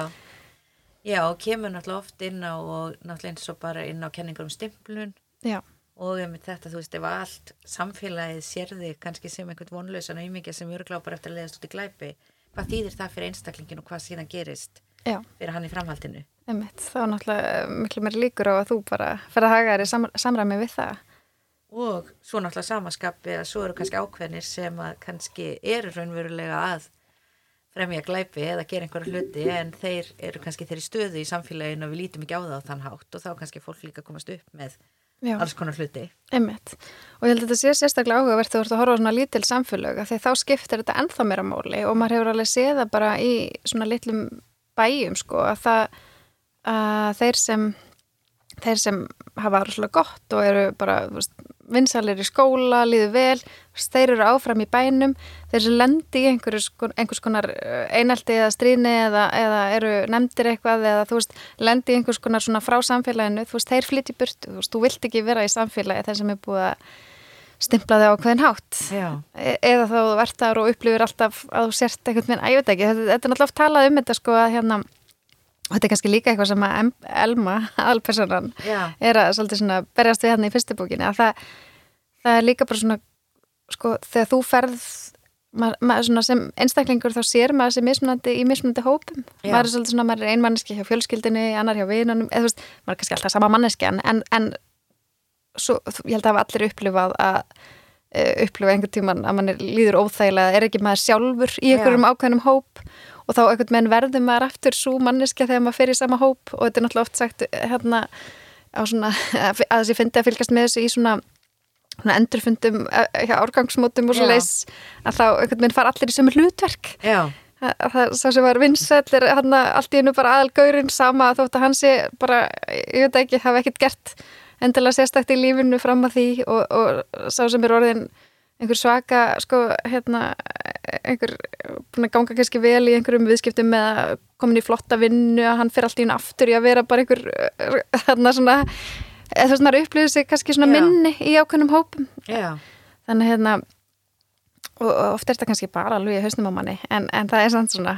já og kemur náttúrulega oft inn á og náttúrulega eins og bara inn á kenningar um stimplun. Já, og einmitt þetta, þú veist, ef allt samfélagið sérði kannski sem einhvern vonlausan auðmikið sem öruglega bara eftir að leiðast út í glæpi hvað þýðir það fyrir einstaklingin og hvað síðan gerist já. fyrir hann í framhaldinu? Einmitt, þá náttúrulega miklu meir líkur á að þú bara fer að haga þér í sam, samræmi við það. Og svo náttúrulega samaskapi að svo eru kannski ákveðnir sem að kannski eru raunverulega að fremja glæpi eða gera einhverja hluti en þeir eru kannski þeirri stöðu í samfélaginu og við lítum ekki á það á þann hátt og þá kannski fólk líka komast upp með Já, alls konar hluti einmitt. Og ég held að þetta sé sérstaklega áhugavert þegar þú ert að horfa á svona lítil samfélög af því þá skiptir þetta ennþá meira máli og maður hefur alveg séð það bara í svona litlum bæjum sko að það að þeir sem þeir sem hafa rosalega gott og eru bara veist, vinsalir í skóla, líður vel þeir eru áfram í bænum þeir sem lendi í einhverjus, einhvers konar eh, einelti eða stríni eða, eða eru nefndir eitthvað eða þú veist lendi í einhvers konar svona frá samfélaginu þú veist, þeir flytti burtu, þú veist, þú vilt ekki vera í samfélagi þeir sem er búið að stimplaði á hvernig hátt. E- eða þá þar og upplifir alltaf að þú sért einhvern veginn, að ég veit ekki þetta, þetta er náttúrulega oft talað um þetta sko að hérna þetta er kannski líka eitthvað sem að Elma, [laughs] aðalpersonan já, er að svolítið svona berjast við hérna í fyrstu bókinni að það, það er líka bara svona sko þegar þú ferð maður, maður svona sem einstaklingur þá sér maður sem mismunandi í mismunandi hópum. Já. maður er svolítið svona, maður er einmanniski hjá fjölskyldinni annar hjá vinunum, eða þú veist, maður er kannski alltaf sama manneski en, en, en svo, ég held að hafa allir upplifað að uh, upplifa einhvern tíman að mann líður óþægilega, er ekki maður sjálfur í einhverjum ákveðnum hóp og þá einhvern veginn verður maður aftur svo manneskja þegar maður fer í sama hóp og þetta er náttúrulega oft sagt hérna svona, að þessi fyndi að fylgast með þessu í svona, svona endurfundum eh, hjá árgangsmótum og svo Já. leis að þá einhvern veginn fara allir í sömu hlutverk já, að að það sá sem var vinsæll er hann allt í hennu bara aðalgaurinn sama þótt að hann sé bara, ég veit ekki, hafa ekkert gert endilega sérstakt í lífinu fram að því og, og sá sem er orðin einhver svaka, sko, hérna einhver búin að ganga kannski vel í einhverjum viðskiptum með að komin í flotta vinnu að hann fyrir allt í hennu aftur í að vera bara einhver [laughs] þarna svona eða maður upplýður sig kannski svona Já. minni í ákveðnum hópum já, þannig hérna og, og oft er þetta kannski bara alveg í hausnum á manni en, en það er samt svona,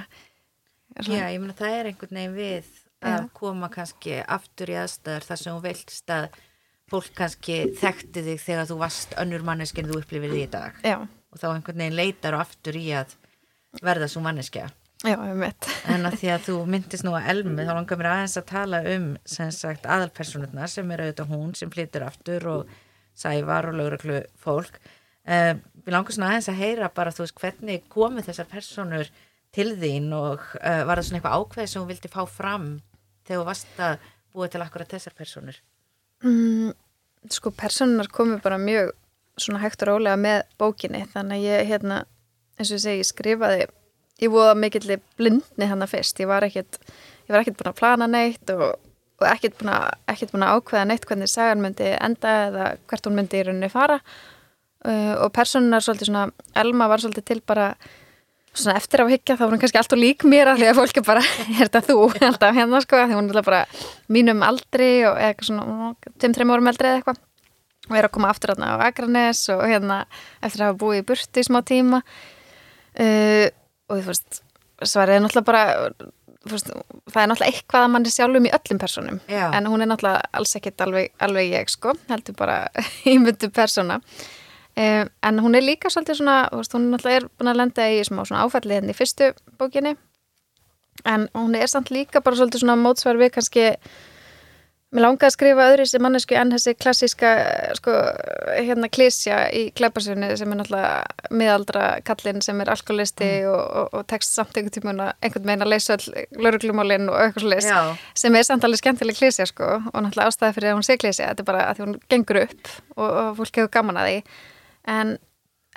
svona já, ég meina það er einhvern veginn við að Já. koma kannski aftur í aðstæður þar sem þú veilst að fólk kannski þekkti þig þegar þú varst önnur manneskinn þú upplifir því í dag? Já, og þá einhvern veginn leitar og aftur í að verða svo manneskja? Já, en að því að þú myndist nú að elmi þá langar mér aðeins að tala um sem sagt aðalpersonurna sem er auðvitað hún sem flytur aftur og sævar og lögreglu fólk uh, við langar svona aðeins að heyra bara þú veist hvernig komið þessar personur til þín og uh, var það svona eitthvað ákveð sem hún vildi fá fram þegar þú varst að búa til akkurat þessar personur mm, sko personar komu bara mjög svona hægt og rólega með bókinni. Þannig að ég hérna eins og ég segi, ég skrifaði ég voða mikill blindni hann fyrst. Ég var ekkit, ég var ekkit búin að plana neitt og, og að ekkit búin að ákveða neitt hvernig sagan myndi enda eða hvert hún myndi í rauninni fara. Uh, og personar svolítið svona Elma var svolítið til bara svona eftir á higgja þá var hún kannski alltaf lík mér að því að fólk er bara, [laughs] er þetta þú? [laughs] Alltaf hérna sko, því hún er bara mínum aldri og eitthvað svona 5-3 árum eldri eða eitthvað. Og er að koma aftur á Akranes og hérna eftir að hafa búið í burti í smá tíma. Uh, og þú veist svarið er náttúrulega bara veist, það er náttúrulega eitthvað að mann er sjálfum í öllum personum Já. en hún er náttúrulega alls ekkit alveg, alveg ég sko, heldur bara [laughs] ímyndu persona um, en hún er líka svolítið svona, hún náttúrulega er búin að lenda í smá svona áfælli hérna í fyrstu bókinni. En hún er samt líka bara svolítið svona mótsvar við kannski Mér langaði að skrifa öðru sem mannesku en þessi klassíska sko, hérna klísja í klæparsjónu sem er náttúrulega miðaldra kallinn sem er alkoholisti mm. og, og, og tekst samt einhvern tímun að einhvern veginn að leysa lauruglumólinn og eitthvað svo leys sem er samt alveg skemmtileg klísja sko og náttúrulega ástæði fyrir að hún sé klísja þetta er bara að hún gengur upp og, og fólk hefur gaman að því en,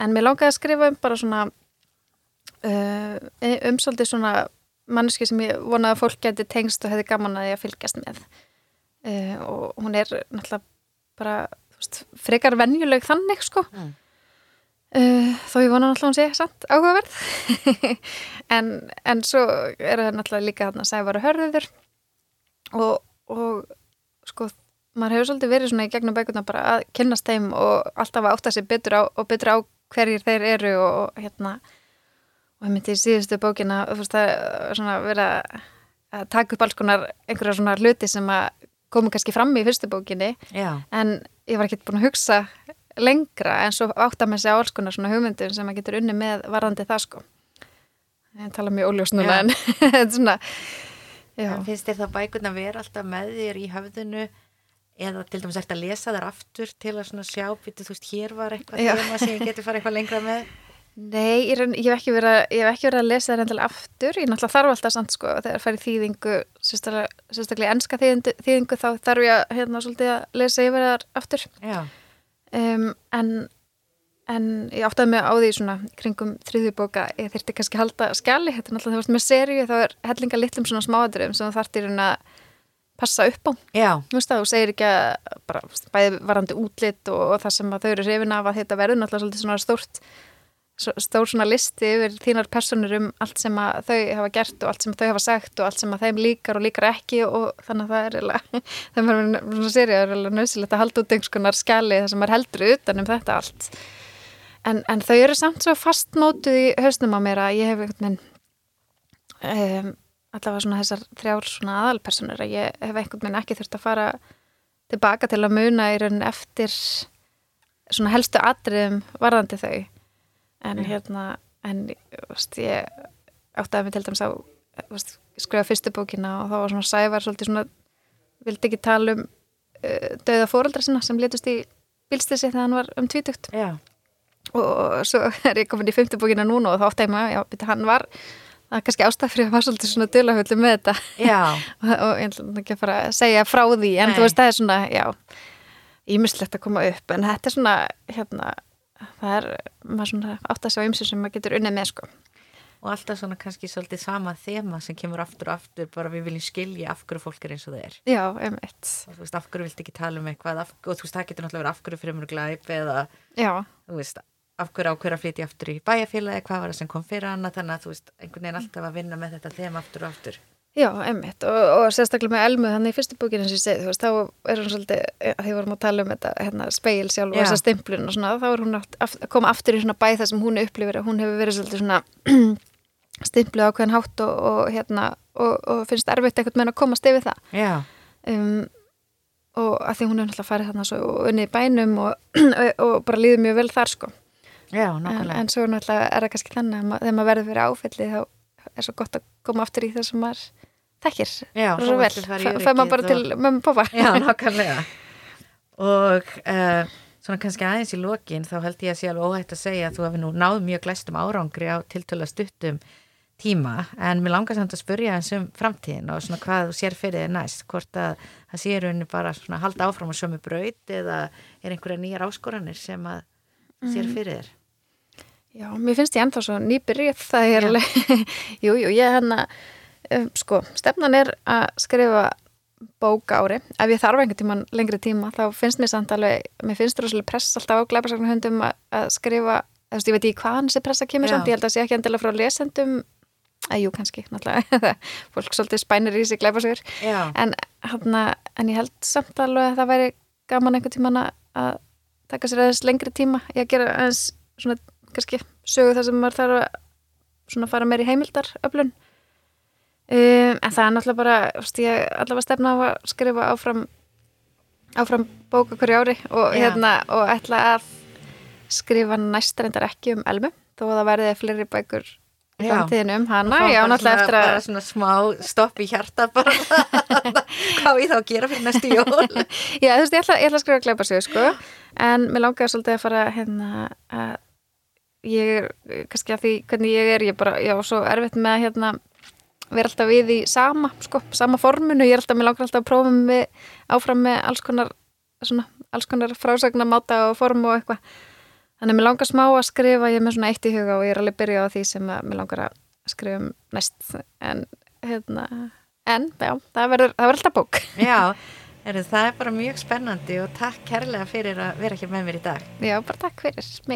en mér langaði að skrifa um bara svona uh, um svolítið svona manneski sem ég vonaði að fólk geti tengst og hefði gaman að því að fylgjast með. Uh, og hún er náttúrulega bara veist, frekar venjuleg þannig sko. Mm. uh, þó ég vona náttúrulega hún sé samt áhugaverð. [laughs] En, en svo er það náttúrulega líka þarna sævar og hörður. Og, og sko maður hefur svolítið verið svona í gegnum bækuna bara að kynast þeim og alltaf að átta sig betur á og betur á hverjir þeir eru og, og hérna og ég myndi í síðustu bókina veist að vera að taka upp alls konar einhverja svona hluti sem að komu kannski fram í fyrstu bókinni Já. en ég var ekki búin að hugsa lengra en svo átt að með segja alls konar svona hugmyndum sem maður getur unni með varðandi það sko ég tala mjög óljós núna en [laughs] svona já. En finnst þér það bækun að vera alltaf með þér í höfðinu eða til dæmis eftir að lesa þær aftur til að svona sjá, býtu þú veist, hér var eitthvað þema sem ég geti farið eitthvað lengra með? Nei, ég, ég hef ekki verið að, lesa það reyndlega aftur, ég náttúrulega þarf alltaf samt sko, þegar færi þýðingu sérstaklega, ennska þýðingu, þýðingu þá þarf ég að, hérna, svolítið að lesa yfir þar aftur. Um, en, en ég áttaði mig á því svona kringum þriðjubóka, ég þurfti kannski halda skjali, þetta er náttúrulega, þú veist, með seríu þá er hellinga litlum svona smáadröfum sem þartir að passa upp á, þú veist það, þú segir ekki að bara bæði varandi útlitt og, og það sem að þau eru hrifin af að þetta verður náttúrulega svolítið svona stórt stór svona listi yfir þínar personur um allt sem að þau hafa gert og allt sem þau hafa sagt og allt sem að þeim líkar og líkar ekki og þannig að það er eiginlega, [laughs] það er svona sérið, það er eiginlega nöðsilegt að halda út einhvers konar skjali þar sem maður heldur utan um þetta allt. En, en þau eru samt svo fastmótuð í hausnum á mér að ég hef einhvern veginn um, allavega svona þessar þrjár svona aðalpersonur að ég hef einhvern veginn ekki þurft að fara tilbaka til að muna í raunin eftir svona helstu atriðum varðandi þau en mm. hérna en veist, ég átti að mig til dæmis á veist, skrifa fyrstu bókina og þá var svona sævar svolítið svona vildi ekki tala um uh, dauða fóröldra sinna sem letust í bílstissi þegar hann var um tvítugt Já. og svo er ég komin í fymtu bókina núna og þá átti að mig að hann var það er kannski ástæðfrið að var svolítið svona dölahöllu með þetta. [laughs] Og, ég ætla ekki að fara að segja frá því en Nei. þú veist það er svona, já ímislegt að koma upp en þetta er svona hérna það er maður svona átt að sjá ymsum sem maður getur unnið með sko. Og alltaf svona kannski svolítið sama þema sem kemur aftur og aftur bara við viljum skilja af hverju fólk er eins og það er. Já, eitt og þú veist, af hverju vilt ekki tala um eitthvað og þú veist, það getur náttúrulega verið af hverju mjög glæp eða, já. þú veist af hverju á hverju að flytja aftur í bæjarfélagi hvað var það sem kom fyrir hana, þannig að þú veist einhvern veginn alltaf að vinna með þetta þema aftur og aftur. Já, emmitt og, og sérstaklega með Elmu þannig í fyrstu búkinu sem ég segi, þú veist, þá er hún svolítið, því vorum að tala um þetta hérna, speil sjálf og þessa stimplun og svona þá er hún að koma aftur í svona bæ það sem hún upplifir að hún hefur verið svolítið svona [clears throat] stimplu á hvern hátt og, og hérna, og, og finnst erfitt eitthvað með að komast yfir það. Um, og að því hún er náttúrulega farið þarna svo unni í bænum [clears throat] og bara líður mjög vel þar sko Já, en, en svo náttúrulega er það kannski þannig að þegar maður verður fyrir áfellið þá er svo gott að koma aftur í það sem maður þekkir. Svo vel, fær maður bara og... til mömmu pappa Já, [laughs] nákvæmlega. Og uh, svona kannski aðeins í lokin þá held ég að sé alveg óhægt að segja að þú hefði nú náð mjög glæstum árangri á tiltöla stuttum tíma. En mér langar samt að spurja eins um framtíðin og svona hvað þú sér fyrir þið næst. Hvort að það séur henni bara svona halda áfram á sömu braut eða er einhverja nýjar áskoranir sem að sér mhm. fyrir þér? Já, mér finnst ég ennþá svo nýbyrrið það er alveg, [laughs] jú, jú, ég hérna um, sko, stefnan er að skrifa bók ári. Ef ég þarf einhvern tíman lengri tíma þá finnst mér samt alveg, mér finnst það rosalega press alltaf á glæparsaknahöndum að, að skrifa þú veist, ég veit ekki hvaðan þessi pressa kemur samt, ég held að sé ekki endilega frá lesendum. Að jú, kannski, náttúrulega. [laughs] Fólk svolítið spænir í sig glæpa sig Já, en, hana, en ég held samt alveg að það væri gaman einhvern tíman að taka sér aðeins lengri tíma í að gera aðeins svona, kannski, sögu það sem maður þarf að svona fara meir í heimildar öflun um, en það er náttúrulega bara ég allavega stefna á að skrifa áfram áfram bóka hverju ári og, Já. hérna, og ætla að skrifa næst reyndar ekki um Elmu þó að það verði fleiri bækur framtíðinu um hana, já, náttúrulega eftir að svona smá stopp í hjarta bara. [laughs] Hvað ég þá að gera fyrir næstu jól? Já, þú veist, ég ætla, ég ætla að skrifa gleipa sig, sko, en mér langaði svolítið að fara hérna að ég er, kannski að því hvernig ég er, ég bara, já, svo erfitt með að hérna vera alltaf við í sama, sko, sama forminu, ég er alltaf, mér langar alltaf að prófa með, áfram með alls konar, svona, alls konar frásagnamáta og form og eitthvað. Þannig að mér langar smá að skrifa, ég er með svona eitt í huga og ég er alveg byrjað á því sem mér langar að skrifa um næst, en, hérna, en, já, það verður, það verður alltaf bók. [laughs] Já, er, það er bara mjög spennandi og takk kærlega fyrir að vera hér með mér í dag Já, bara takk fyrir mig.